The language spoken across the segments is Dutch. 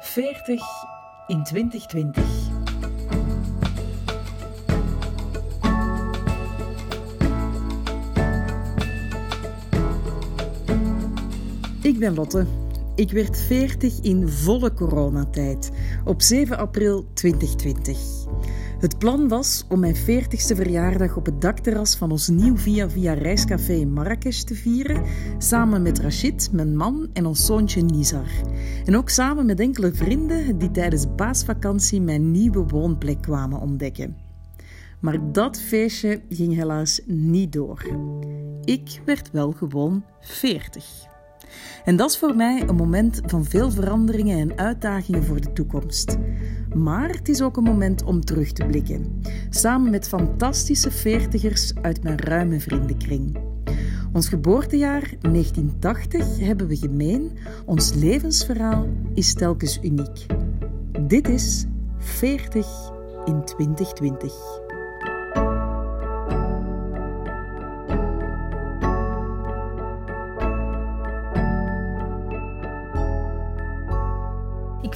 40 in 2020. Ik ben Lotte. Ik werd 40 in volle coronatijd op 7 april 2020. Het plan was om mijn 40ste verjaardag op het dakterras van ons nieuw Via Via reiscafé in Marrakesh te vieren, samen met Rachid, mijn man en ons zoontje Nizar. En ook samen met enkele vrienden die tijdens paasvakantie mijn nieuwe woonplek kwamen ontdekken. Maar dat feestje ging helaas niet door. Ik werd wel gewoon 40. En dat is voor mij een moment van veel veranderingen en uitdagingen voor de toekomst. Maar het is ook een moment om terug te blikken, samen met fantastische veertigers uit mijn ruime vriendenkring. Ons geboortejaar 1980 hebben we gemeen, ons levensverhaal is telkens uniek. Dit is 40 in 2020.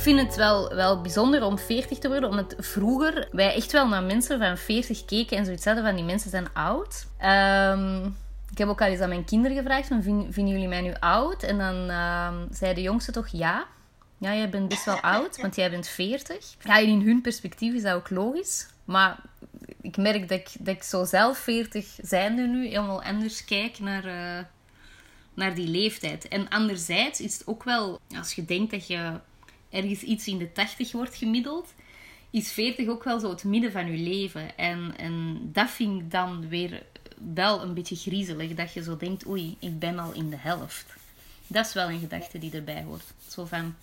vind het wel, wel bijzonder om 40 te worden, omdat vroeger wij echt wel naar mensen van 40 keken en zoiets hadden van die mensen zijn oud. Um, ik heb ook al eens aan mijn kinderen gevraagd: van, vinden jullie mij nu oud? En dan um, zei de jongste toch ja. Ja, jij bent best wel oud, want jij bent 40. Ja, in hun perspectief is dat ook logisch. Maar ik merk dat ik, dat ik zo zelf 40 zijnde nu helemaal anders kijk naar, uh, naar die leeftijd. En anderzijds is het ook wel, als je denkt dat je ergens iets in de 80 wordt gemiddeld, is 40 ook wel zo het midden van je leven. En, en dat vind ik dan weer wel een beetje griezelig. Dat je zo denkt, oei, ik ben al in de helft. Dat is wel een gedachte die erbij hoort. Zo van,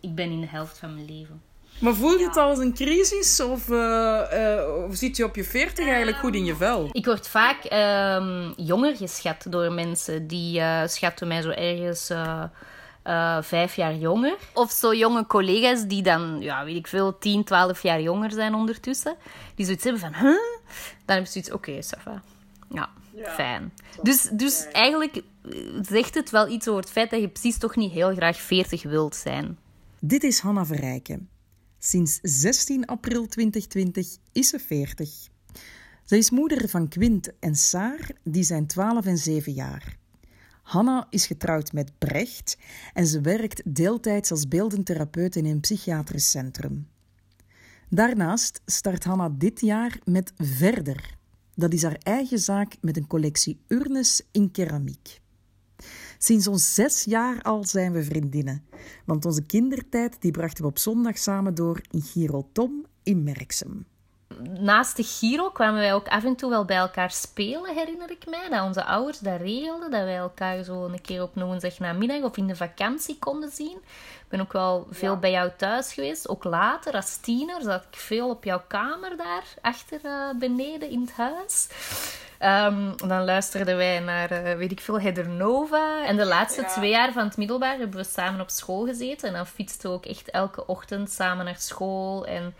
ik ben in de helft van mijn leven. Maar voel je het al als een crisis? Of, uh, of zit je op je 40 eigenlijk goed in je vel? Ik word vaak uh, jonger geschat door mensen. Die uh, schatten mij zo ergens uh, vijf jaar jonger. Of zo jonge collega's die dan, ja, weet ik veel, 10, 12 jaar jonger zijn ondertussen. Die zoiets hebben van, huh? Dan heb je zoiets, oké, okay, Ja, ja, fijn. Dus, dus eigenlijk eh, zegt het wel iets over het feit dat je precies toch niet heel graag 40 wilt zijn. Dit is Hanna Verrijken. Sinds 16 april 2020 is ze 40. Ze is moeder van Quint en Saar, die zijn 12 en 7 jaar. Hanna is getrouwd met Brecht en ze werkt deeltijds als beeldend in een psychiatrisch centrum. Daarnaast start Hanna dit jaar met Verder. Dat is haar eigen zaak met een collectie urnes in keramiek. Sinds ons zes jaar al zijn we vriendinnen, want onze kindertijd die brachten we op zondag samen door in Girotom in Merksem naast de Giro kwamen wij ook af en toe wel bij elkaar spelen, herinner ik mij. Dat onze ouders dat regelden, dat wij elkaar zo een keer op een woensdagnamiddag of in de vakantie konden zien. Ik ben ook wel veel bij jou thuis geweest. Ook later, als tiener, zat ik veel op jouw kamer daar, achter uh, beneden in het huis. Um, dan luisterden wij naar, uh, weet ik veel, Hedernova. En de laatste twee jaar van het middelbaar hebben we samen op school gezeten. En dan fietsten we ook echt elke ochtend samen naar school. En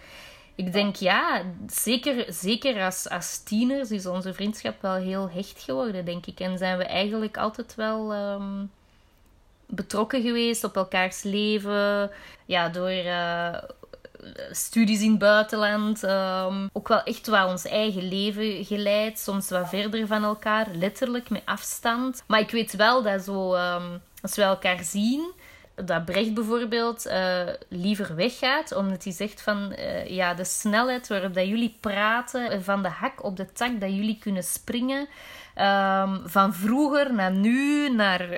ik denk ja, zeker, zeker als, als tieners is onze vriendschap wel heel hecht geworden, denk ik. En zijn we eigenlijk altijd wel ehm, betrokken geweest op elkaars leven. Ja, door uh, studies in het buitenland. Um, ook wel echt wat ons eigen leven geleid. Soms wat verder van elkaar, letterlijk met afstand. Maar ik weet wel dat zo, um, als we elkaar zien dat Brecht bijvoorbeeld uh, liever weggaat, omdat hij zegt van uh, ja, de snelheid waarop dat jullie praten, van de hak op de tak dat jullie kunnen springen, um, van vroeger naar nu, naar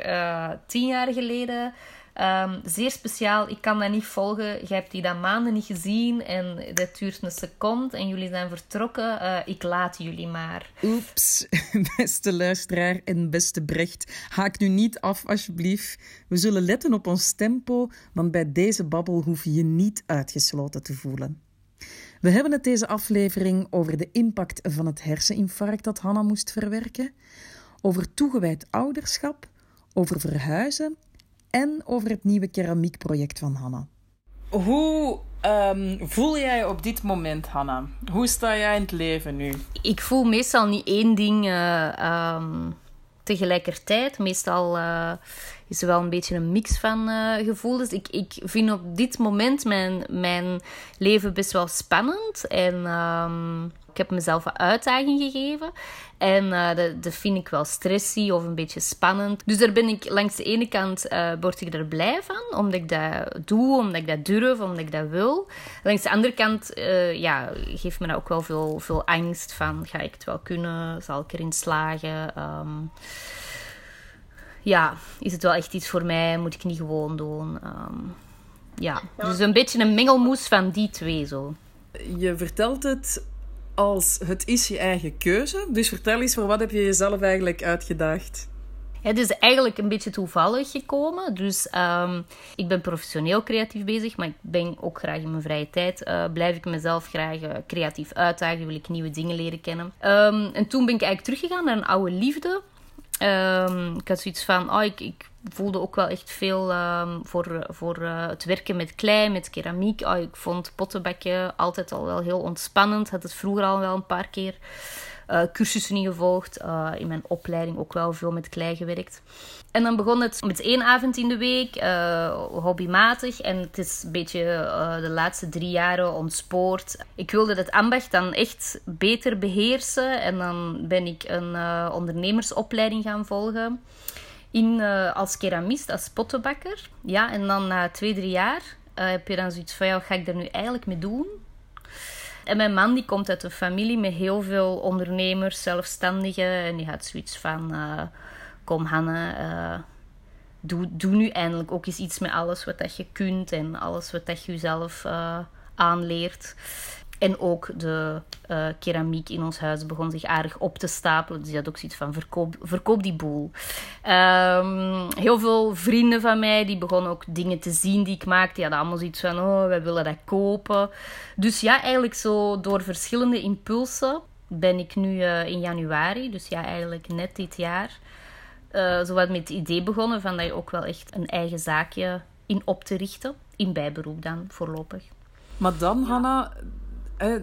tien jaar geleden. Um, zeer speciaal, ik kan dat niet volgen. Je hebt die dan maanden niet gezien en dat duurt een seconde en jullie zijn vertrokken. Uh, ik laat jullie maar. Oeps, beste luisteraar en beste Brecht. Haak nu niet af, alsjeblieft. We zullen letten op ons tempo, want bij deze babbel hoef je je niet uitgesloten te voelen. We hebben het deze aflevering over de impact van het herseninfarct dat Hanna moest verwerken, over toegewijd ouderschap, over verhuizen en over het nieuwe keramiekproject van Hanna. Hoe um, voel jij op dit moment, Hanna? Hoe sta jij in het leven nu? Ik voel meestal niet één ding uh, um, tegelijkertijd. Meestal uh, is er wel een beetje een mix van uh, gevoelens. Ik, ik vind op dit moment mijn, mijn leven best wel spannend. En um, ik heb mezelf een uitdaging gegeven. En uh, dat, dat, vind ik wel stressy of een beetje spannend. Dus daar ben ik langs de ene kant uh, word ik er blij van, omdat ik dat doe, omdat ik dat durf, omdat ik dat wil. Langs de andere kant uh, ja, geeft me dat ook wel veel, veel angst van, ga ik het wel kunnen? Zal ik erin slagen? Um, ja, is het wel echt iets voor mij? Moet ik niet gewoon doen? Um, ja. dus een beetje een mengelmoes van die twee zo. Je vertelt het als het is je eigen keuze. Dus vertel eens, voor wat heb je jezelf eigenlijk uitgedaagd? Het is eigenlijk een beetje toevallig gekomen. Dus um, ik ben professioneel creatief bezig, maar ik ben ook graag in mijn vrije tijd. Uh, blijf ik mezelf graag uh, creatief uitdagen, wil ik nieuwe dingen leren kennen. Um, en toen ben ik eigenlijk teruggegaan naar een oude liefde. Um, ik had zoiets van, oh, ik, ik voelde ook wel echt veel um, voor, voor uh, het werken met klei, met keramiek. Oh, ik vond pottenbakken altijd al wel heel ontspannend. Had het vroeger al wel een paar keer uh, cursussen in gevolgd. Uh, in mijn opleiding ook wel veel met klei gewerkt. En dan begon het met één avond in de week, hobbymatig. En het is een beetje de laatste drie jaren ontspoord. Ik wilde dat ambacht dan echt beter beheersen. En dan ben ik een ondernemersopleiding gaan volgen in, uh, als keramist, als pottenbakker. Ja, en dan na twee, drie jaar uh, heb je dan zoiets van, ja, wat ga ik er nu eigenlijk mee doen? En mijn man die komt uit een familie met heel veel ondernemers, zelfstandigen. En die had zoiets van, uh, kom Hanne, doe, doe nu eindelijk ook eens iets met alles wat dat je kunt. En alles wat dat je jezelf aanleert. En ook de uh, keramiek in ons huis begon zich aardig op te stapelen. Dus die had ook zoiets van, verkoop, verkoop die boel. Um, heel veel vrienden van mij, die begonnen ook dingen te zien die ik maakte. Die hadden allemaal zoiets van, oh, wij willen dat kopen. Dus ja, eigenlijk zo door verschillende impulsen ben ik nu uh, in januari, dus ja, eigenlijk net dit jaar, uh, zo wat met het idee begonnen van dat je ook wel echt een eigen zaakje in op te richten. In bijberoep dan, voorlopig. Maar dan, Hanna, eh,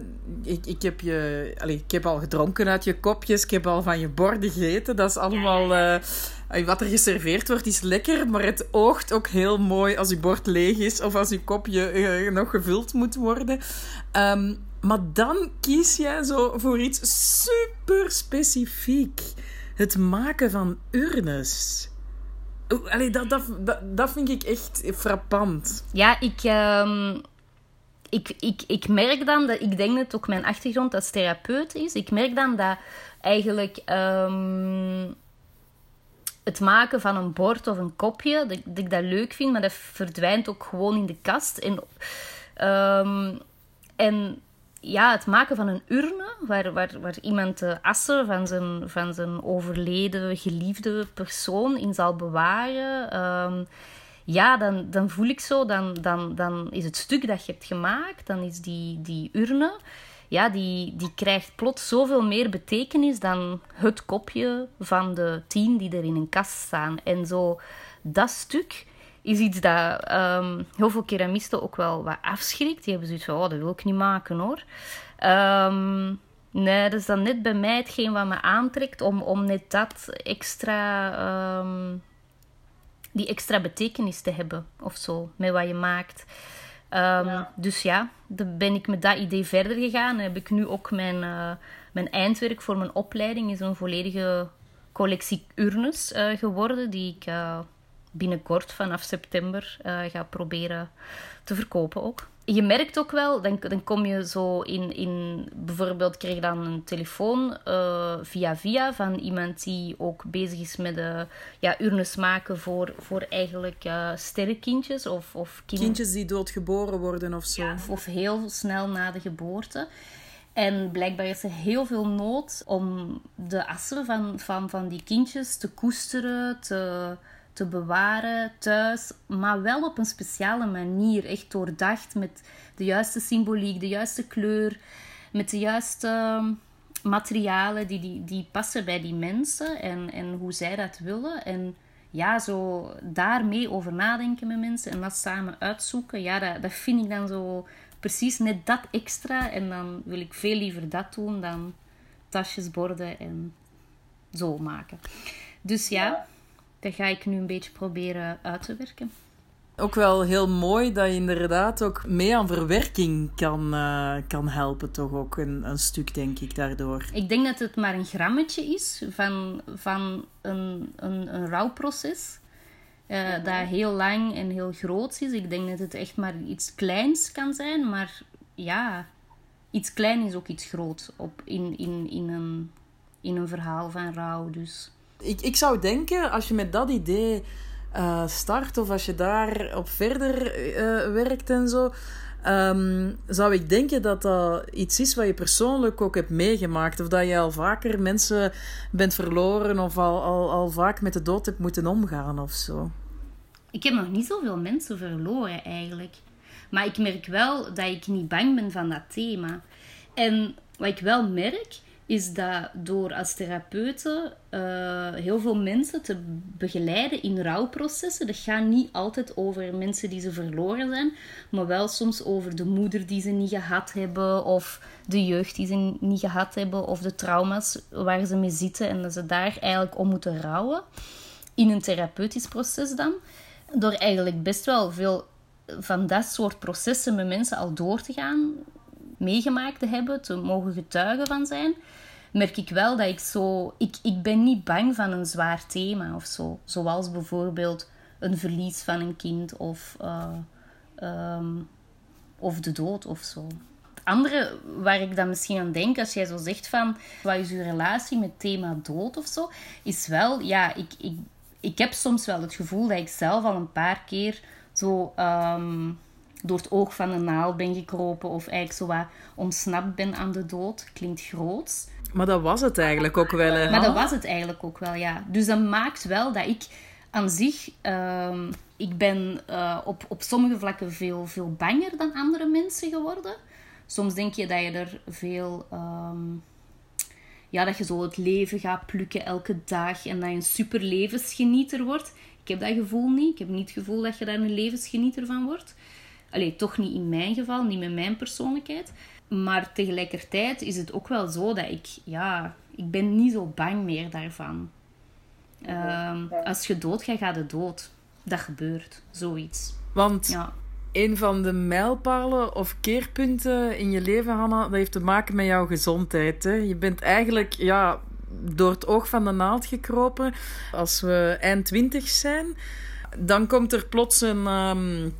ik, ik, heb je, allez, ik heb al gedronken uit je kopjes, ik heb al van je borden gegeten. Dat is allemaal... Uh, wat er geserveerd wordt is lekker, maar het oogt ook heel mooi als je bord leeg is of als je kopje uh, nog gevuld moet worden. Um, maar dan kies jij zo voor iets super specifiek. Het maken van urnes. Allee, dat, dat, dat, dat vind ik echt frappant. Ja, ik... Um ik, ik, ik merk dan dat, ik denk dat ook mijn achtergrond als therapeut is, ik merk dan dat eigenlijk um, het maken van een bord of een kopje, dat, ik dat leuk vind, maar dat verdwijnt ook gewoon in de kast. En, um, en ja, het maken van een urne, waar, waar, waar iemand de assen van zijn, van zijn overleden geliefde persoon in zal bewaren. Um, ja, dan, dan voel ik zo, dan, dan, dan is het stuk dat je hebt gemaakt, dan is die, die urne, ja, die, die krijgt plots zoveel meer betekenis dan het kopje van de tien die er in een kast staan. En zo, dat stuk is iets dat um, heel veel keramisten ook wel wat afschrikt. Die hebben zoiets van, oh, dat wil ik niet maken hoor. Um, nee, dat is dan net bij mij hetgeen wat me aantrekt om, om net dat extra... Um, die extra betekenis te hebben of zo, met wat je maakt. Um, Dus ja, dan ben ik met dat idee verder gegaan. heb ik nu ook mijn, uh, mijn eindwerk voor mijn opleiding is een volledige collectie urnes uh, geworden, die ik uh, binnenkort vanaf september ga proberen te verkopen ook je merkt ook wel, dan, dan kom je zo in, in... Bijvoorbeeld kreeg dan een telefoon uh, via via van iemand die ook bezig is met uh, ja, urnes maken voor, voor eigenlijk uh, sterrenkindjes of, of kind... kindjes die doodgeboren worden of zo. Ja, of heel snel na de geboorte. En blijkbaar is er heel veel nood om de assen van, van, van die kindjes te koesteren, te te bewaren thuis, maar wel op een speciale manier. Echt doordacht met de juiste symboliek, de juiste kleur, met de juiste ehm, materialen die, die, die passen bij die mensen en, en hoe zij dat willen. En ja, zo daarmee over nadenken met mensen en dat samen uitzoeken, ja, dat, dat vind ik dan zo precies net dat extra. En dan wil ik veel liever dat doen dan tasjes, borden en zo maken. Dus ja, dat ga ik nu een beetje proberen uit te werken. Ook wel heel mooi dat je inderdaad ook mee aan verwerking kan, uh, kan helpen, toch ook een, een stuk, denk ik, daardoor. Ik denk dat het maar een grammetje is van, van een, een, een rouwproces. Uh, dat heel lang en heel groot is. Ik denk dat het echt maar iets kleins kan zijn, maar ja, iets klein is ook iets groot op, in, in, in, een, in een verhaal van rouw. Dus. Ik, ik zou denken, als je met dat idee uh, start of als je daarop verder uh, werkt en zo, um, zou ik denken dat dat iets is wat je persoonlijk ook hebt meegemaakt. Of dat je al vaker mensen bent verloren of al, al, al vaak met de dood hebt moeten omgaan of zo. Ik heb nog niet zoveel mensen verloren eigenlijk. Maar ik merk wel dat ik niet bang ben van dat thema. En wat ik wel merk, is dat door als therapeute uh, heel veel mensen te begeleiden in rouwprocessen. Dat gaat niet altijd over mensen die ze verloren zijn, maar wel soms over de moeder die ze niet gehad hebben, of de jeugd die ze niet gehad hebben, of de trauma's waar ze mee zitten en dat ze daar eigenlijk om moeten rouwen. In een therapeutisch proces dan. Door eigenlijk best wel veel van dat soort processen met mensen al door te gaan, meegemaakt te hebben, te mogen getuigen van zijn, merk ik wel dat ik zo... Ik, ik ben niet bang van een zwaar thema of zo. Zoals bijvoorbeeld een verlies van een kind of, uh, um, of de dood of zo. Het andere waar ik dan misschien aan denk, als jij zo zegt van... Wat is uw relatie met thema dood of zo? Is wel, ja, ik, ik, ik heb soms wel het gevoel dat ik zelf al een paar keer zo... Um, door het oog van een naald ben gekropen of eigenlijk zo wat ontsnapt ben aan de dood. Klinkt groots. Maar dat was het eigenlijk ook wel. Hè? Maar dat was het eigenlijk ook wel, ja. Dus dat maakt wel dat ik aan zich... Uh, ik ben uh, op, op sommige vlakken veel, veel banger dan andere mensen geworden. Soms denk je dat je er veel... Um, ja, dat je zo het leven gaat plukken elke dag en dat je een super levensgenieter wordt. Ik heb dat gevoel niet. Ik heb niet het gevoel dat je daar een levensgenieter van wordt. Allee, toch niet in mijn geval, niet met mijn persoonlijkheid. Maar tegelijkertijd is het ook wel zo dat ik, ja, ik ben niet zo bang meer daarvan. Um, als je doodgaat, gaat je dood. Dat gebeurt, zoiets. Want ja. een van de mijlpalen of keerpunten in je leven, Hanna, dat heeft te maken met jouw gezondheid. Hè? Je bent eigenlijk, ja, door het oog van de naald gekropen. Als we eind twintig zijn, dan komt er plots een, um,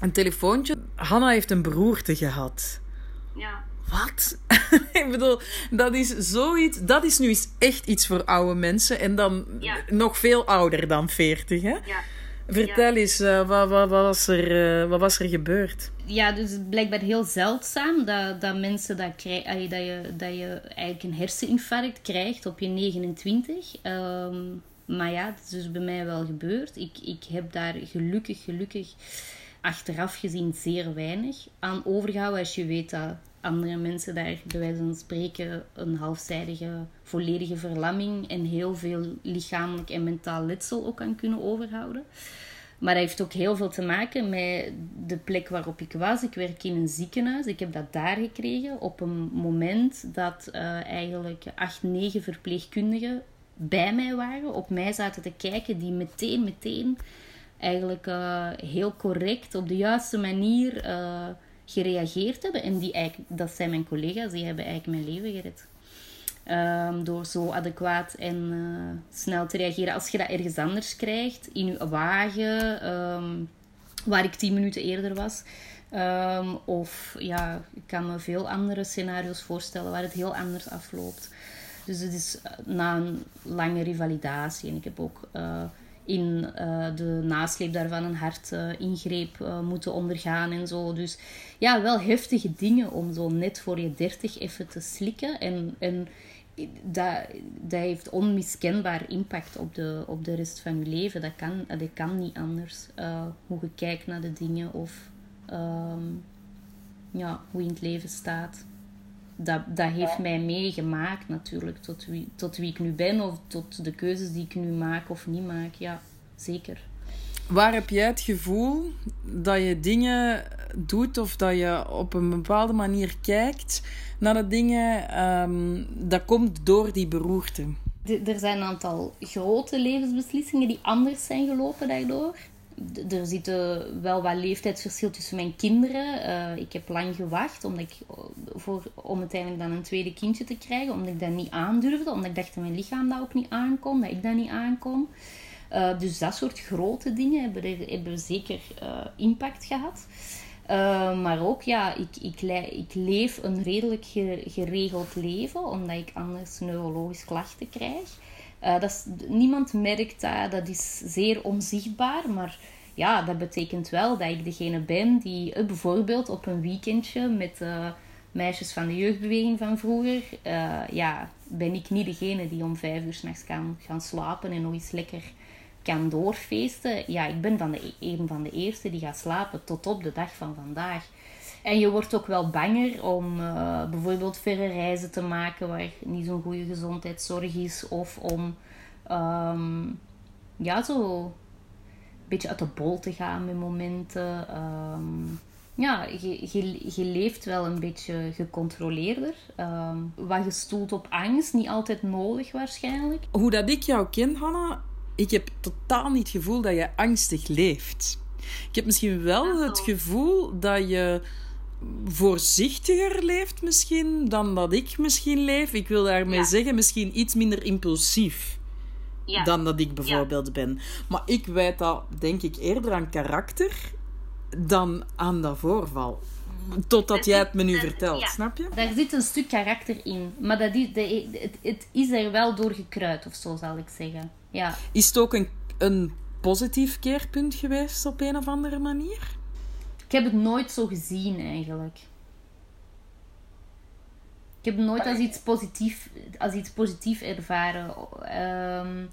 een telefoontje. Hanna heeft een beroerte gehad. Ja. Wat? ik bedoel, dat is zoiets. Dat is nu eens echt iets voor oude mensen. En dan nog veel ouder dan 40, hè? Ja. Vertel eens, uh, wat, wat, wat, was er, uh, wat was er gebeurd? Ja, dus blijkbaar heel zeldzaam dat, dat mensen dat krijgen, dat je, dat je eigenlijk een herseninfarct krijgt op je 29. Um, ehm, maar ja, dat is dus bij mij wel gebeurd. Ik, ik heb daar gelukkig, gelukkig achteraf gezien zeer weinig aan overgehouden. Als je weet dat andere mensen daar bij wijze van spreken een halfzijdige volledige verlamming en heel veel lichamelijk en mentaal letsel ook aan kunnen overhouden. Maar dat heeft ook heel veel te maken met de plek waarop ik was. Ik werk in een ziekenhuis. Ik heb dat daar gekregen op een moment dat uh, eigenlijk acht, negen verpleegkundigen bij mij waren, op mij zaten te kijken, die meteen, meteen eigenlijk uh, heel correct, op de juiste manier uh, gereageerd hebben. En die eigenlijk, dat zijn mijn collega's, die hebben eigenlijk mijn leven gered. Um, door zo adequaat en uh, snel te reageren. Als je dat ergens anders krijgt, in je wagen, um, waar ik tien minuten eerder was. Um, of ja, ik kan me veel andere scenario's voorstellen waar het heel anders afloopt. Dus het is na een lange revalidatie. En ik heb ook in uh, de nasleep daarvan een hartingreep uh, moeten ondergaan en zo. Dus ja, wel heftige dingen om zo net voor je dertig even te slikken. En, en dat, dat heeft onmiskenbaar impact op de, op de rest van je leven. Dat kan, dat kan niet anders. Uh, hoe je kijkt naar de dingen of um, ja, hoe je in het leven staat. Dat, dat heeft mij meegemaakt natuurlijk, tot wie, tot wie ik nu ben of tot de keuzes die ik nu maak of niet maak. Ja, zeker. Waar heb jij het gevoel dat je dingen doet of dat je op een bepaalde manier kijkt naar de dingen, um, dat komt door die beroerte? Er zijn een aantal grote levensbeslissingen die anders zijn gelopen daardoor. Er zitten wel wat leeftijdsverschil tussen mijn kinderen. Uh, ik heb lang gewacht omdat ik, voor, om uiteindelijk dan een tweede kindje te krijgen. Omdat ik dat niet aandurfde. Omdat ik dacht dat mijn lichaam dat ook niet aankon. Dat ik dat niet aankon. Uh, dus dat soort grote dingen hebben, hebben zeker impact gehad. Maar ook, ja, ik, ik, ik leef een redelijk geregeld leven, omdat ik anders neurologische klachten krijg. Uh, dat niemand merkt dat, dat is zeer onzichtbaar, maar ja, dat betekent wel dat ik degene ben die uh, bijvoorbeeld op een weekendje met meisjes van de jeugdbeweging van vroeger, ja, ben ik niet degene die om vijf uur s'nachts kan gaan slapen en nog eens lekker kan doorfeesten. Ja, ik ben van de, e-, een van de eerste die gaat slapen tot op de dag van vandaag. En je wordt ook wel banger om uh, bijvoorbeeld verre reizen te maken waar niet zo'n goede gezondheidszorg is. Of om um, ja, zo een beetje uit de bol te gaan met momenten. Um, ja, je, je, je, leeft wel een beetje gecontroleerder. Um, wat gestoeld op angst, niet altijd nodig waarschijnlijk. Hoe dat ik jou ken, Hanna, ik heb totaal niet het gevoel dat je angstig leeft. Ik heb misschien wel het gevoel dat je voorzichtiger leeft misschien dan dat ik misschien leef. Ik wil daarmee zeggen misschien iets minder impulsief ja. dan dat ik bijvoorbeeld ben. Maar ik wijd dat denk ik eerder aan karakter dan aan dat voorval. Totdat jij het me nu vertelt, snap je? Daar zit een stuk karakter in. Maar dat is, de, het, het is er wel door gekruid, of zo zal ik zeggen. Ja. Is het ook een, een positief keerpunt geweest op een of andere manier? Ik heb het nooit zo gezien eigenlijk. Ik heb het nooit als iets positief, als iets positief ervaren. Um,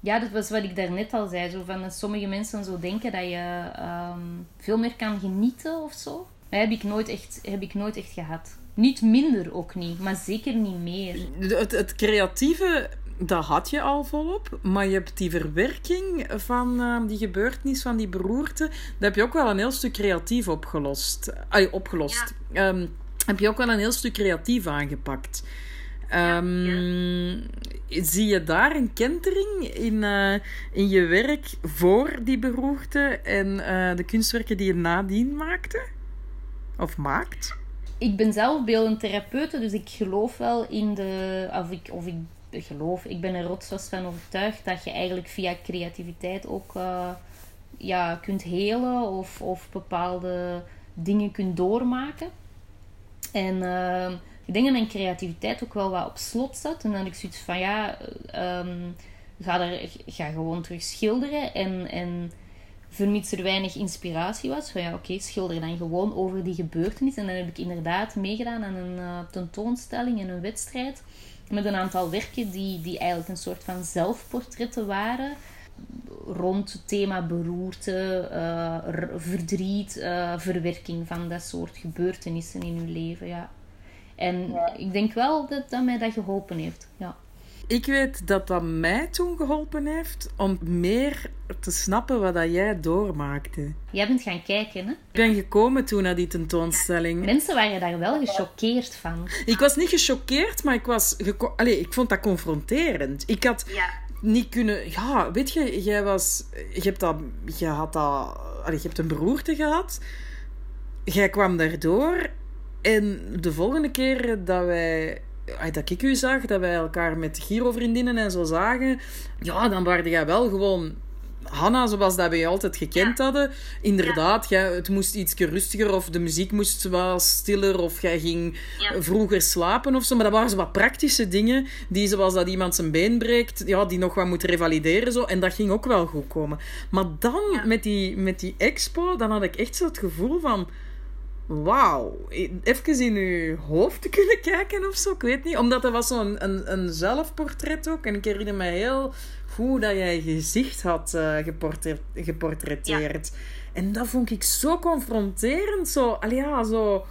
ja, dat was wat ik daarnet al zei. Zo van dat sommige mensen zo denken dat je um, veel meer kan genieten of zo. Dat heb ik nooit echt, heb ik nooit echt gehad. Niet minder ook niet, maar zeker niet meer. Het, het creatieve dat had je al volop. Maar je hebt die verwerking van uh, die gebeurtenis, van die beroerte, dat heb je ook wel een heel stuk creatief opgelost. Ay, opgelost. Um, heb je ook wel een heel stuk creatief aangepakt. Um, Zie je daar een kentering in, uh, in je werk voor die beroerte en uh, de kunstwerken die je nadien maakte? Of maakt? Ik ben zelf beeldend therapeute, dus ik geloof wel in de... Of ik, of ik geloof, ik ben er rotsvast van overtuigd dat je eigenlijk via creativiteit ook uh, ja, kunt helen of, of bepaalde dingen kunt doormaken. En uh, ik denk dat mijn creativiteit ook wel wat op slot zat. En dan ik zoiets van ja, um, ga, er, ga gewoon terug schilderen. En, en vermits er weinig inspiratie was, van ja, oké, schilder dan gewoon over die gebeurtenis. En dan heb ik inderdaad meegedaan aan een uh, tentoonstelling en een wedstrijd met een aantal werken die, die eigenlijk een soort van zelfportretten waren rond het thema beroerte, uh, verdriet, uh, verwerking van dat soort gebeurtenissen in uw leven. Ja. En ik denk wel dat dat mij dat geholpen heeft. Ja. Ik weet dat dat mij toen geholpen heeft om meer te snappen wat dat jij doormaakte. Jij bent gaan kijken, hè? Ik ben gekomen toen naar die tentoonstelling. Mensen waren daar wel gechoqueerd van. Ik was niet gechoqueerd, maar ik, was Allee, ik vond dat confronterend. Ik had niet kunnen... Ja, weet je, jij was... Je hebt, dat, je had dat... Allee, je hebt een beroerte gehad. Jij kwam daardoor. En de volgende keer dat wij dat ik u zag, dat wij elkaar met Giro-vriendinnen en zo zagen, ja, dan waren jij wel gewoon Hanna, zoals dat wij altijd gekend hadden. Inderdaad, jij, het moest iets rustiger of de muziek moest wat stiller of jij ging vroeger slapen of zo. Maar dat waren zo wat praktische dingen die, zoals dat iemand zijn been breekt, ja, die nog wat moet revalideren. Zo. En dat ging ook wel goed komen. Maar dan, met, die, met die expo, dan had ik echt zo het gevoel van wauw, even in uw hoofd te kunnen kijken of zo. Ik weet niet, omdat dat was zo'n een, een zelfportret ook. En ik herinner me heel goed dat jij gezicht had uh, geportretteerd. En dat vond ik zo confronterend. Zo, allee, ja, zo...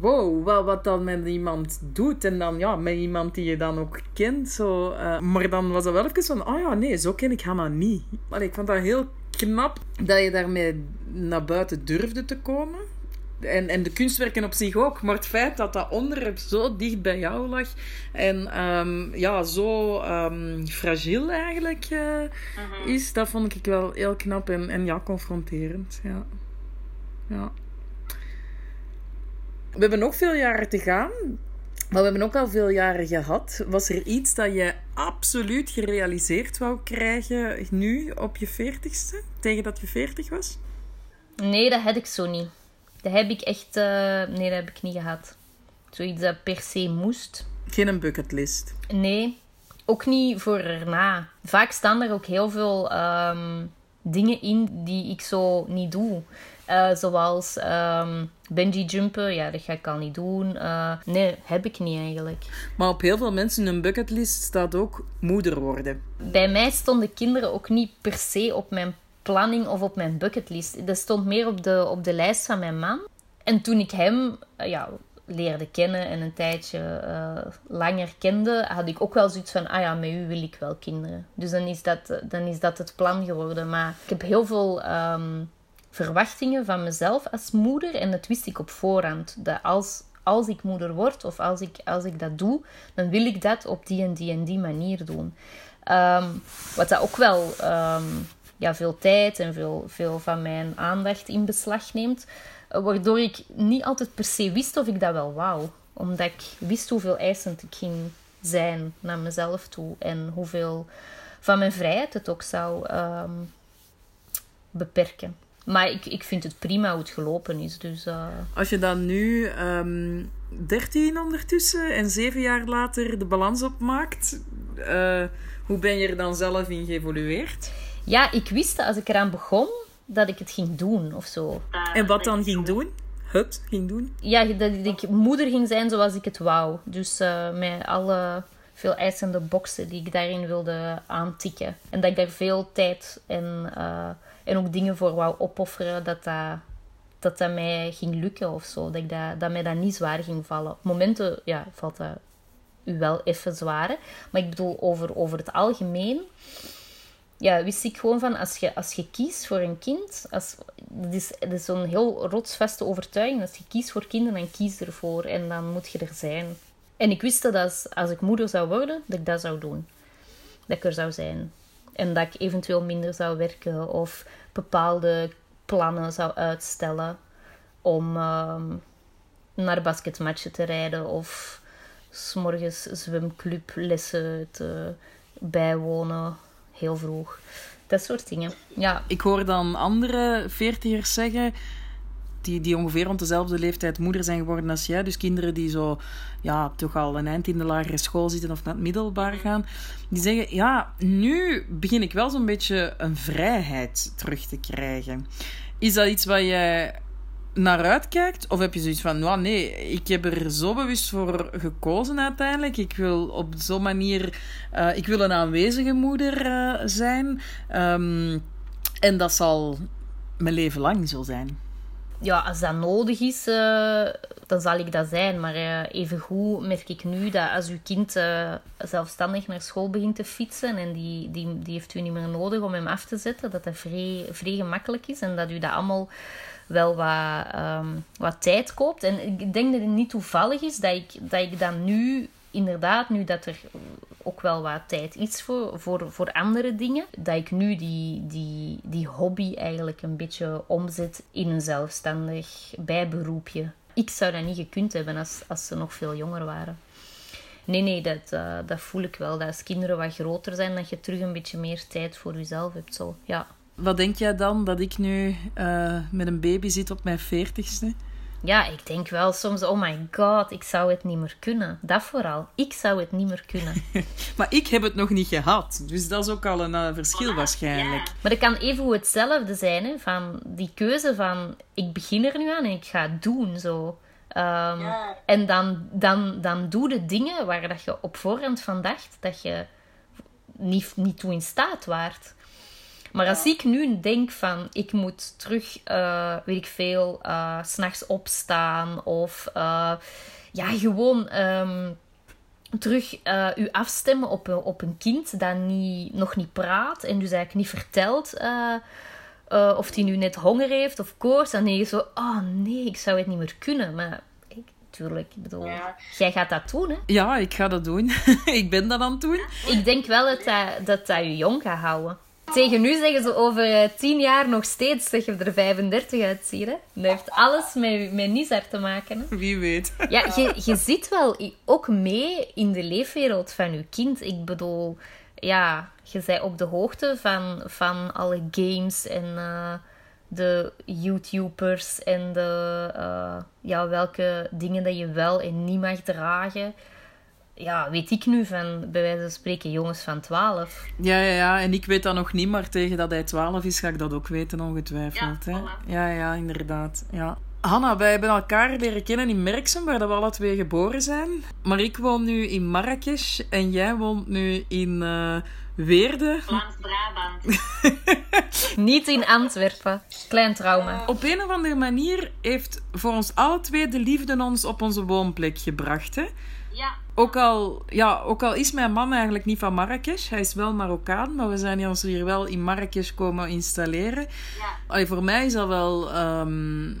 Wow, wat, wat dan met iemand doet. En dan ja, met iemand die je dan ook kent. Zo, uh, maar dan was dat wel even van... Oh ja, nee, zo ken ik Hanna niet. Allee, ik vond dat heel knap dat je daarmee naar buiten durfde te komen en, en de kunstwerken op zich ook. Maar het feit dat dat onderwerp zo dicht bij jou lag en ehm, ja, zo um, fragiel eigenlijk uh, uh-huh. is, dat vond ik wel heel knap en, en ja, confronterend. Ja. ja. We hebben nog veel jaren te gaan. Maar we hebben ook al veel jaren gehad. Was er iets dat je absoluut gerealiseerd wou krijgen nu op je veertigste? Tegen dat je veertig was? Nee, dat had ik zo niet. Dat heb ik echt... Uh, nee, dat heb ik niet gehad. Zoiets dat per se moest. Geen bucketlist? Nee, ook niet voor erna. Vaak staan er ook heel veel um, dingen in die ik zo niet doe. Uh, zoals um, bungee jumpen, ja, dat ga ik al niet doen. Uh, nee, heb ik niet eigenlijk. Maar op heel veel mensen in hun bucketlist staat ook moeder worden. Bij mij stonden kinderen ook niet per se op mijn planning of op mijn bucketlist. Dat stond meer op de, op de lijst van mijn man. En toen ik hem uh, ja, leerde kennen en een tijdje uh, langer kende, had ik ook wel zoiets van, ah ja, met u wil ik wel kinderen. Dus dan is dat, dan is dat het plan geworden. Maar ik heb heel veel um, verwachtingen van mezelf als moeder en dat wist ik op voorhand. Dat als, als ik moeder word of als ik, als ik dat doe, dan wil ik dat op die en die en die manier doen. Um, wat dat ook wel um, ja, veel tijd en veel, veel van mijn aandacht in beslag neemt. Eh, waardoor ik niet altijd per se wist of ik dat wel wou. Omdat ik wist hoeveel eisend ik ging zijn naar mezelf toe. En hoeveel van mijn vrijheid het ook zou um, beperken. Maar ik, ik vind het prima hoe het gelopen is. Dus, uh... Als je dan nu um, 13 ondertussen en zeven jaar later de balans opmaakt, uh, hoe ben je er dan zelf in geëvolueerd? Ja, ik wist dat als ik eraan begon, dat ik het ging doen of zo. En wat dan ging doen? Het ging doen? Ja, dat ik moeder ging zijn zoals ik het wou. Dus uh, met alle veel eisende boxen die ik daarin wilde aantikken. En dat ik daar veel tijd en, uh, en ook dingen voor wou opofferen, dat dat, dat, dat mij ging lukken of zo. Dat, ik dat, dat mij dat niet zwaar ging vallen. Op momenten ja, valt dat u wel even zwaar. Maar ik bedoel, over, over het algemeen ja, wist ik gewoon van, als je, als je kiest voor een kind, als, dat is, is zo'n heel rotsvaste overtuiging, als je kiest voor kinderen, dan kies ervoor en dan moet je er zijn. En ik wist dat als, als ik moeder zou worden, dat ik dat zou doen. Dat ik er zou zijn. En dat ik eventueel minder zou werken of bepaalde plannen zou uitstellen om uh, naar basketmatchen te rijden of s'morgens zwemclublessen te bijwonen heel vroeg. Dat soort dingen. Ja. Ik hoor dan andere veertigers zeggen. Die, die ongeveer rond dezelfde leeftijd moeder zijn geworden als jij. Dus kinderen die zo ja, toch al een eind in de lagere school zitten of naar het middelbaar gaan. Die zeggen, ja, nu begin ik wel zo'n beetje een vrijheid terug te krijgen. Is dat iets wat jij naar uitkijkt? Of heb je zoiets van, nou nee, ik heb er zo bewust voor gekozen uiteindelijk. Ik wil op zo'n manier, uh, ik wil een aanwezige moeder uh, zijn. Um, en dat zal mijn leven lang zo zijn. Ja, als dat nodig is, uh, dan zal ik dat zijn. Maar uh, evengoed merk ik nu dat als uw kind zelfstandig naar school begint te fietsen en die, die, die heeft u niet meer nodig om hem af te zetten, dat dat vrij, vrij gemakkelijk is en dat u dat allemaal wel wat, um, wat tijd koopt. En ik denk dat het niet toevallig is dat ik, dat ik dan nu, inderdaad, nu dat er ook wel wat tijd is voor, voor, voor andere dingen, dat ik nu die, die, die hobby eigenlijk een beetje omzet in een zelfstandig bijberoepje. Ik zou dat niet gekund hebben als, als ze nog veel jonger waren. Nee, nee, dat, uh, dat voel ik wel. Dat als kinderen wat groter zijn, dat je terug een beetje meer tijd voor jezelf hebt. Zo, ja. Wat denk jij dan dat ik nu uh, met een baby zit op mijn veertigste? Ja, ik denk wel soms, oh my god, ik zou het niet meer kunnen. Dat vooral. Ik zou het niet meer kunnen. maar ik heb het nog niet gehad. Dus dat is ook al een uh, verschil waarschijnlijk. Maar dat kan even hetzelfde zijn, hè, van die keuze van, ik begin er nu aan en ik ga het doen, zo. Um, ja. En dan, dan, dan doe de dingen waar dat je op voorhand van dacht dat je niet, niet toe in staat waart. Maar als ik nu denk van ik moet terug, uh, weet ik veel, uh, s'nachts opstaan of uh, ja, gewoon um, terug u afstemmen op, op een kind dat niet, nog niet praat en dus eigenlijk niet vertelt uh, of hij nu net honger heeft of koorts, dan denk je zo, oh nee, ik zou het niet meer kunnen. Maar ik, tuurlijk, ik bedoel, jij gaat dat doen, hè? Ja, ik ga dat doen. ik ben dat aan het doen. Ik denk wel dat dat, dat, dat je jong gaat houden. Tegen nu zeggen ze over eh, tien jaar nog steeds dat je er 35 uitziet. Hè? Dat heeft alles met, met Nizar te maken. Hè? Wie weet. Ja, je, je zit wel ook mee in de leefwereld van je kind. Ik bedoel, ja, je bent op de hoogte van, van alle games en uh, de YouTubers en de, uh, ja, welke dingen dat je wel en niet mag dragen ja, weet ik nu van, bij wijze van spreken, jongens van 12. Ja, ja, ja. En ik weet dat nog niet, maar tegen dat hij 12 is, ga ik dat ook weten, ongetwijfeld. Ja, hè? ja, ja, inderdaad. Ja. Hanna, wij hebben elkaar leren kennen in Merksem, waar we alle twee geboren zijn. Maar ik woon nu in Marrakesh en jij woont nu in uh, Weerde. Vlaams-Brabant. Niet in Antwerpen. Klein trauma. Op een of andere manier heeft voor ons alle twee de liefde ons op onze woonplek gebracht. Hè? Ja. Ook al, ja, ook al is mijn man eigenlijk niet van Marrakesh, hij is wel Marokkaan, maar we zijn ons hier wel in Marrakesh komen installeren. Ja. Allee, voor mij is dat wel, um,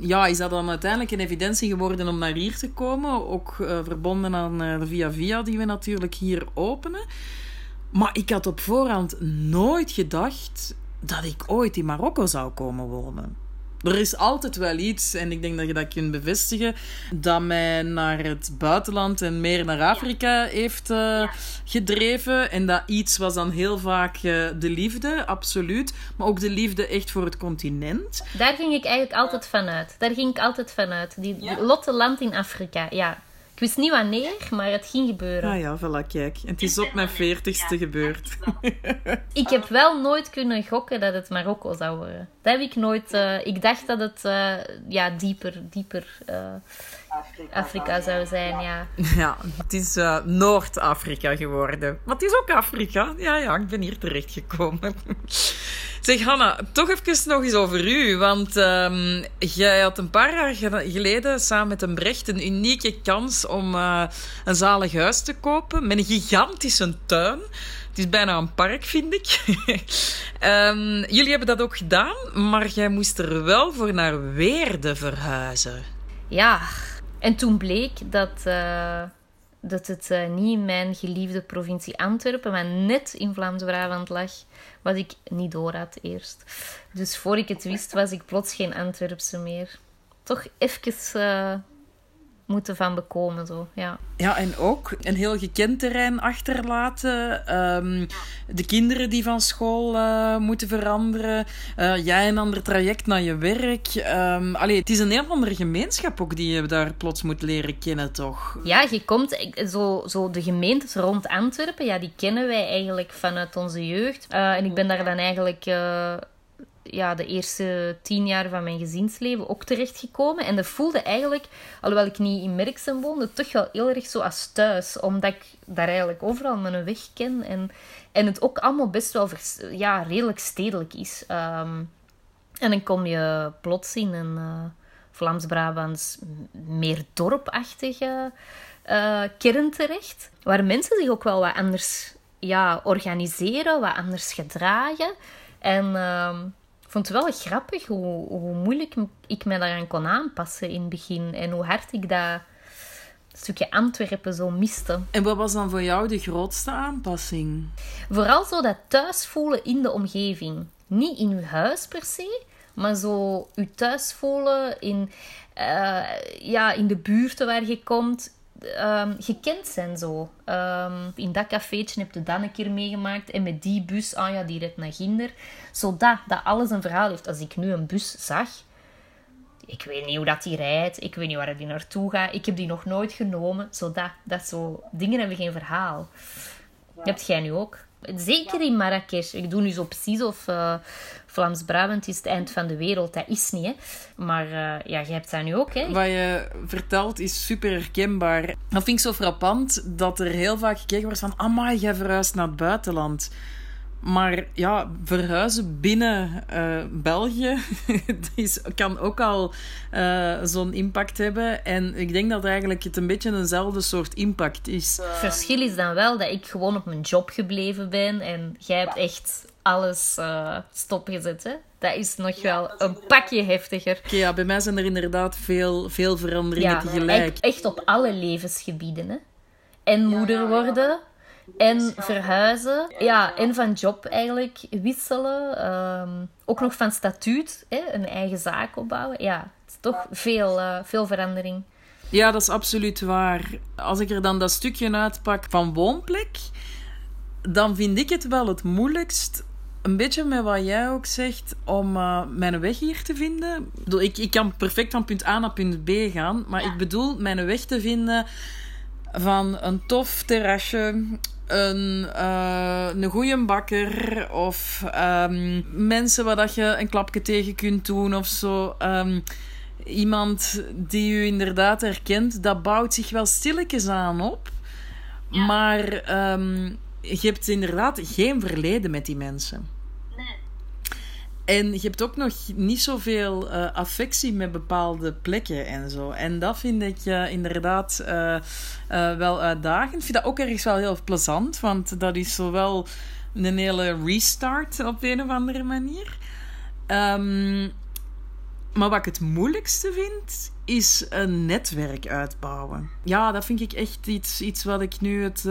ja, is dat dan uiteindelijk een evidentie geworden om naar hier te komen. Ook uh, verbonden aan uh, de Via Via die we natuurlijk hier openen. Maar ik had op voorhand nooit gedacht dat ik ooit in Marokko zou komen wonen. Er is altijd wel iets, en ik denk dat je dat kunt bevestigen, dat mij naar het buitenland en meer naar Afrika heeft uh, gedreven. En dat iets was dan heel vaak uh, de liefde, absoluut. Maar ook de liefde echt voor het continent. Daar ging ik eigenlijk altijd vanuit. Daar ging ik altijd vanuit. Die ja. Lotte land in Afrika, ja. Ik wist niet wanneer, maar het ging gebeuren. Ah ja, voilà, kijk. En het is op mijn veertigste gebeurd. ik heb wel nooit kunnen gokken dat het Marokko zou worden. Dat heb ik nooit... Uh, ik dacht dat het uh, ja, dieper, dieper uh, Afrika, Afrika zou zijn, ja. Ja, het is Noord-Afrika geworden. Maar het is ook Afrika. Ja, ja, ik ben hier terechtgekomen. Zeg Hanna, toch even nog eens over u. Want um, jij had een paar jaar geleden samen met een Brecht een unieke kans om uh, een zalig huis te kopen. Met een gigantische tuin. Het is bijna een park, vind ik. um, jullie hebben dat ook gedaan, maar jij moest er wel voor naar Weerde verhuizen. Ja, en toen bleek dat. Uh dat het uh, niet in mijn geliefde provincie Antwerpen, maar net in Vlaams-Brabant lag, wat ik niet door had eerst. Dus voor ik het wist, was ik plots geen Antwerpse meer. Toch even uh, moeten van bekomen. Zo. Ja. ja, en ook een heel gekend terrein achterlaten. Um, de kinderen die van school uh, moeten veranderen. Uh, jij een ander traject naar je werk. Um, allee, het is een heel andere gemeenschap ook die je daar plots moet leren kennen, toch? Ja, je komt zo, zo de gemeentes rond Antwerpen, ja, die kennen wij eigenlijk vanuit onze jeugd. Uh, en ik ben daar dan eigenlijk ja, de eerste tien jaar van mijn gezinsleven ook terechtgekomen. En dat voelde eigenlijk, alhoewel ik niet in Merksem woonde, toch wel heel erg zo als thuis. Omdat ik daar eigenlijk overal mijn weg ken. En, en het ook allemaal best wel ja, redelijk stedelijk is. Um, en dan kom je plots in een uh, Vlaams-Brabants meer dorpachtige uh, kern terecht. Waar mensen zich ook wel wat anders ja, organiseren, wat anders gedragen. En... Um, vond het wel grappig hoe, hoe moeilijk ik me daaraan kon aanpassen in het begin. En hoe hard ik dat stukje Antwerpen zo miste. En wat was dan voor jou de grootste aanpassing? Vooral zo dat thuis voelen in de omgeving. Niet in je huis per se, maar zo je thuis voelen in, uh, ja, in de buurten waar je komt um, gekend zijn zo. Um, in dat cafeetje heb je dan een keer meegemaakt. En met die bus, ah ja, die redt naar Ginder. Zodat dat alles een verhaal heeft. Als ik nu een bus zag, ik weet niet hoe dat die rijdt. Ik weet niet waar die naartoe gaat. Ik heb die nog nooit genomen. Zodat, dat zo... Dingen hebben geen verhaal. Dat hebt jij nu ook. Zeker in Marrakesh. Ik doe nu zo precies of uh, Vlaams-Brabant is het eind van de wereld. Dat is niet, hè. Maar uh, ja, je hebt dat nu ook, hè. Wat je vertelt is super herkenbaar. Dat vind ik zo frappant, dat er heel vaak gekeken wordt van... Amai, jij verhuist naar het buitenland. Maar ja, verhuizen binnen uh, België is, kan ook al uh, zo'n impact hebben. En ik denk dat eigenlijk het een beetje eenzelfde soort impact is. Het verschil is dan wel dat ik gewoon op mijn job gebleven ben en jij hebt echt alles uh, stopgezet. Hè? Dat is nog wel een pakje heftiger. Okay, ja, bij mij zijn er inderdaad veel, veel veranderingen ja, tegelijk. Echt op alle levensgebieden. Hè? En moeder worden en verhuizen. Ja, en van job eigenlijk wisselen. Ehm, ook nog van statuut, hè, een eigen zaak opbouwen. Ja, het is toch veel, uh, veel verandering. Ja, dat is absoluut waar. Als ik er dan dat stukje uitpak van woonplek, dan vind ik het wel het moeilijkst. Een beetje met wat jij ook zegt, om uh, mijn weg hier te vinden. Ik, ik kan perfect van punt A naar punt B gaan, maar ik bedoel mijn weg te vinden van een tof terrasje, een, uh, een goede bakker of um, mensen waar dat je een klapje tegen kunt doen of zo. Um, iemand die u inderdaad herkent, dat bouwt zich wel stilletjes aan op. Maar um, je hebt inderdaad geen verleden met die mensen. En je hebt ook nog niet zoveel uh, affectie met bepaalde plekken en zo. En dat vind ik uh, inderdaad uh, wel uitdagend. Ik vind dat ook ergens wel heel plezant, want dat is zowel een hele restart op een of andere manier. Um, maar wat ik het moeilijkste vind, is een netwerk uitbouwen. Ja, dat vind ik echt iets, iets wat ik nu het,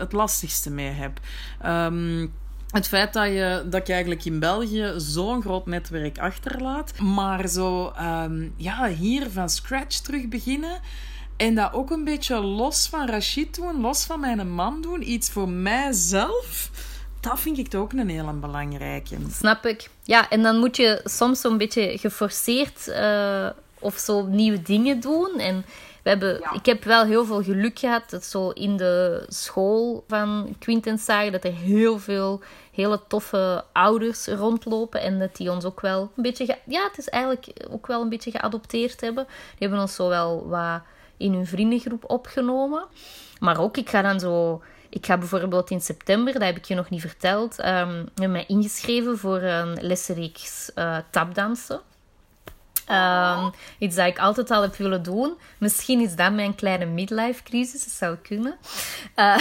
het lastigste mee heb. Um, het feit dat je, dat je eigenlijk in België zo'n groot netwerk achterlaat, maar zo um, ja, hier van scratch terug beginnen. En dat ook een beetje los van Rachid doen, los van mijn man doen, iets voor mijzelf. Dat vind ik ook een heel belangrijke. Snap ik. Ja, en dan moet je soms zo'n beetje geforceerd uh, of zo nieuwe dingen doen. En we hebben, Ik heb wel heel veel geluk gehad dat zo in de school van Quintens zagen dat er heel veel hele toffe ouders rondlopen. En dat die ons ook wel een beetje... Ja, het is eigenlijk ook wel een beetje geadopteerd hebben. Die hebben ons zo wel wat in hun vriendengroep opgenomen. Maar ook, ik ga dan zo... Ik ga bijvoorbeeld in september, dat heb ik je nog niet verteld, um, mij ingeschreven voor een lesreeks uh, tapdansen. Um, iets dat ik altijd al heb willen doen. Misschien is dat mijn kleine midlife crisis, dat zou kunnen. Uh,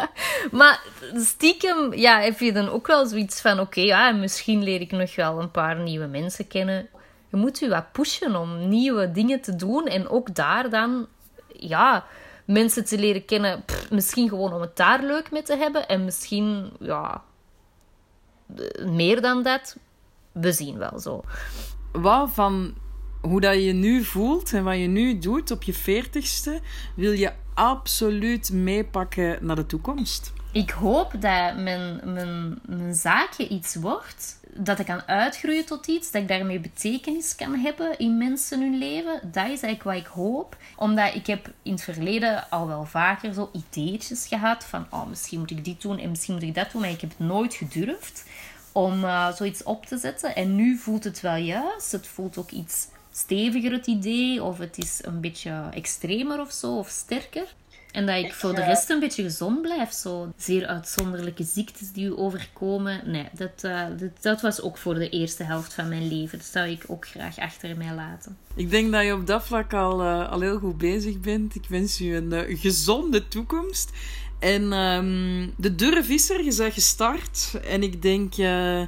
maar stiekem ja, heb je dan ook wel zoiets van: oké, ja, misschien leer ik nog wel een paar nieuwe mensen kennen. Je moet je wat pushen om nieuwe dingen te doen en ook daar dan, ja, mensen te leren kennen. misschien gewoon om het daar leuk mee te hebben en misschien, ja, meer dan dat. We zien wel zo wat van hoe dat je nu voelt en wat je nu doet op je veertigste, wil je absoluut meepakken naar de toekomst? Ik hoop dat mijn, mijn, mijn zaakje iets wordt. Dat ik kan uitgroeien tot iets. Dat ik daarmee betekenis kan hebben in mensen hun leven. Dat is eigenlijk wat ik hoop. Omdat ik heb in het verleden al wel vaker zo ideetjes gehad. Van oh, misschien moet ik dit doen en misschien moet ik dat doen. Maar ik heb het nooit gedurfd om uh, zoiets op te zetten. En nu voelt het wel juist. Het voelt ook iets steviger, het idee. Of het is een beetje extremer of zo, of sterker. En dat ik voor de rest een beetje gezond blijf. Zo zeer uitzonderlijke ziektes die u overkomen. Nee, dat, uh, dat, dat, was ook voor de eerste helft van mijn leven. Dat zou ik ook graag achter mij laten. Ik denk dat je op dat vlak al, uh, al heel goed bezig bent. Ik wens u een uh, gezonde toekomst. En um, de durf is er, je bent gestart. En ik denk uh,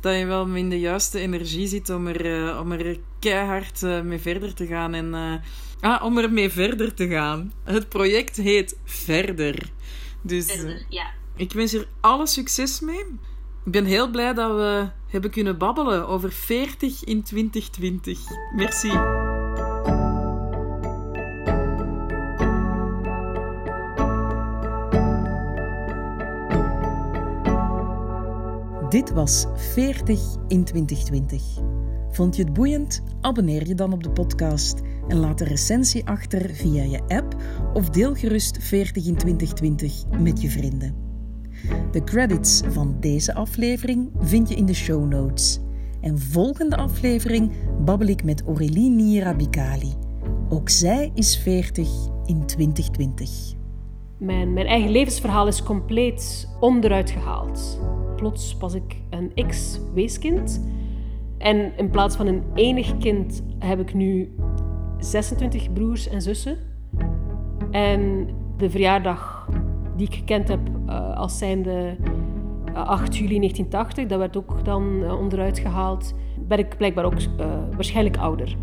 dat je wel in de juiste energie zit om er, uh, om er keihard uh, mee verder te gaan. En, ah, om er mee verder te gaan. Het project heet Verder. Dus verder, ja. ik wens er alle succes mee. Ik ben heel blij dat we hebben kunnen babbelen over 40 in 2020. Merci. Dit was 40 in 2020. Vond je het boeiend? Abonneer je dan op de podcast en laat een recensie achter via je app of deel gerust 40 in 2020 met je vrienden. De credits van deze aflevering vind je in de show notes. En volgende aflevering babbel ik met Aurélie Nira Bikali. Ook zij is 40 in 2020. Mijn, mijn eigen levensverhaal is compleet onderuit gehaald plots was ik een X-weeskind. En in plaats van een enig kind heb ik nu 26 broers en zussen. En de verjaardag die ik gekend heb uh, als zijnde 8 juli 1980, dat werd ook dan onderuit gehaald, ben ik blijkbaar ook waarschijnlijk ouder.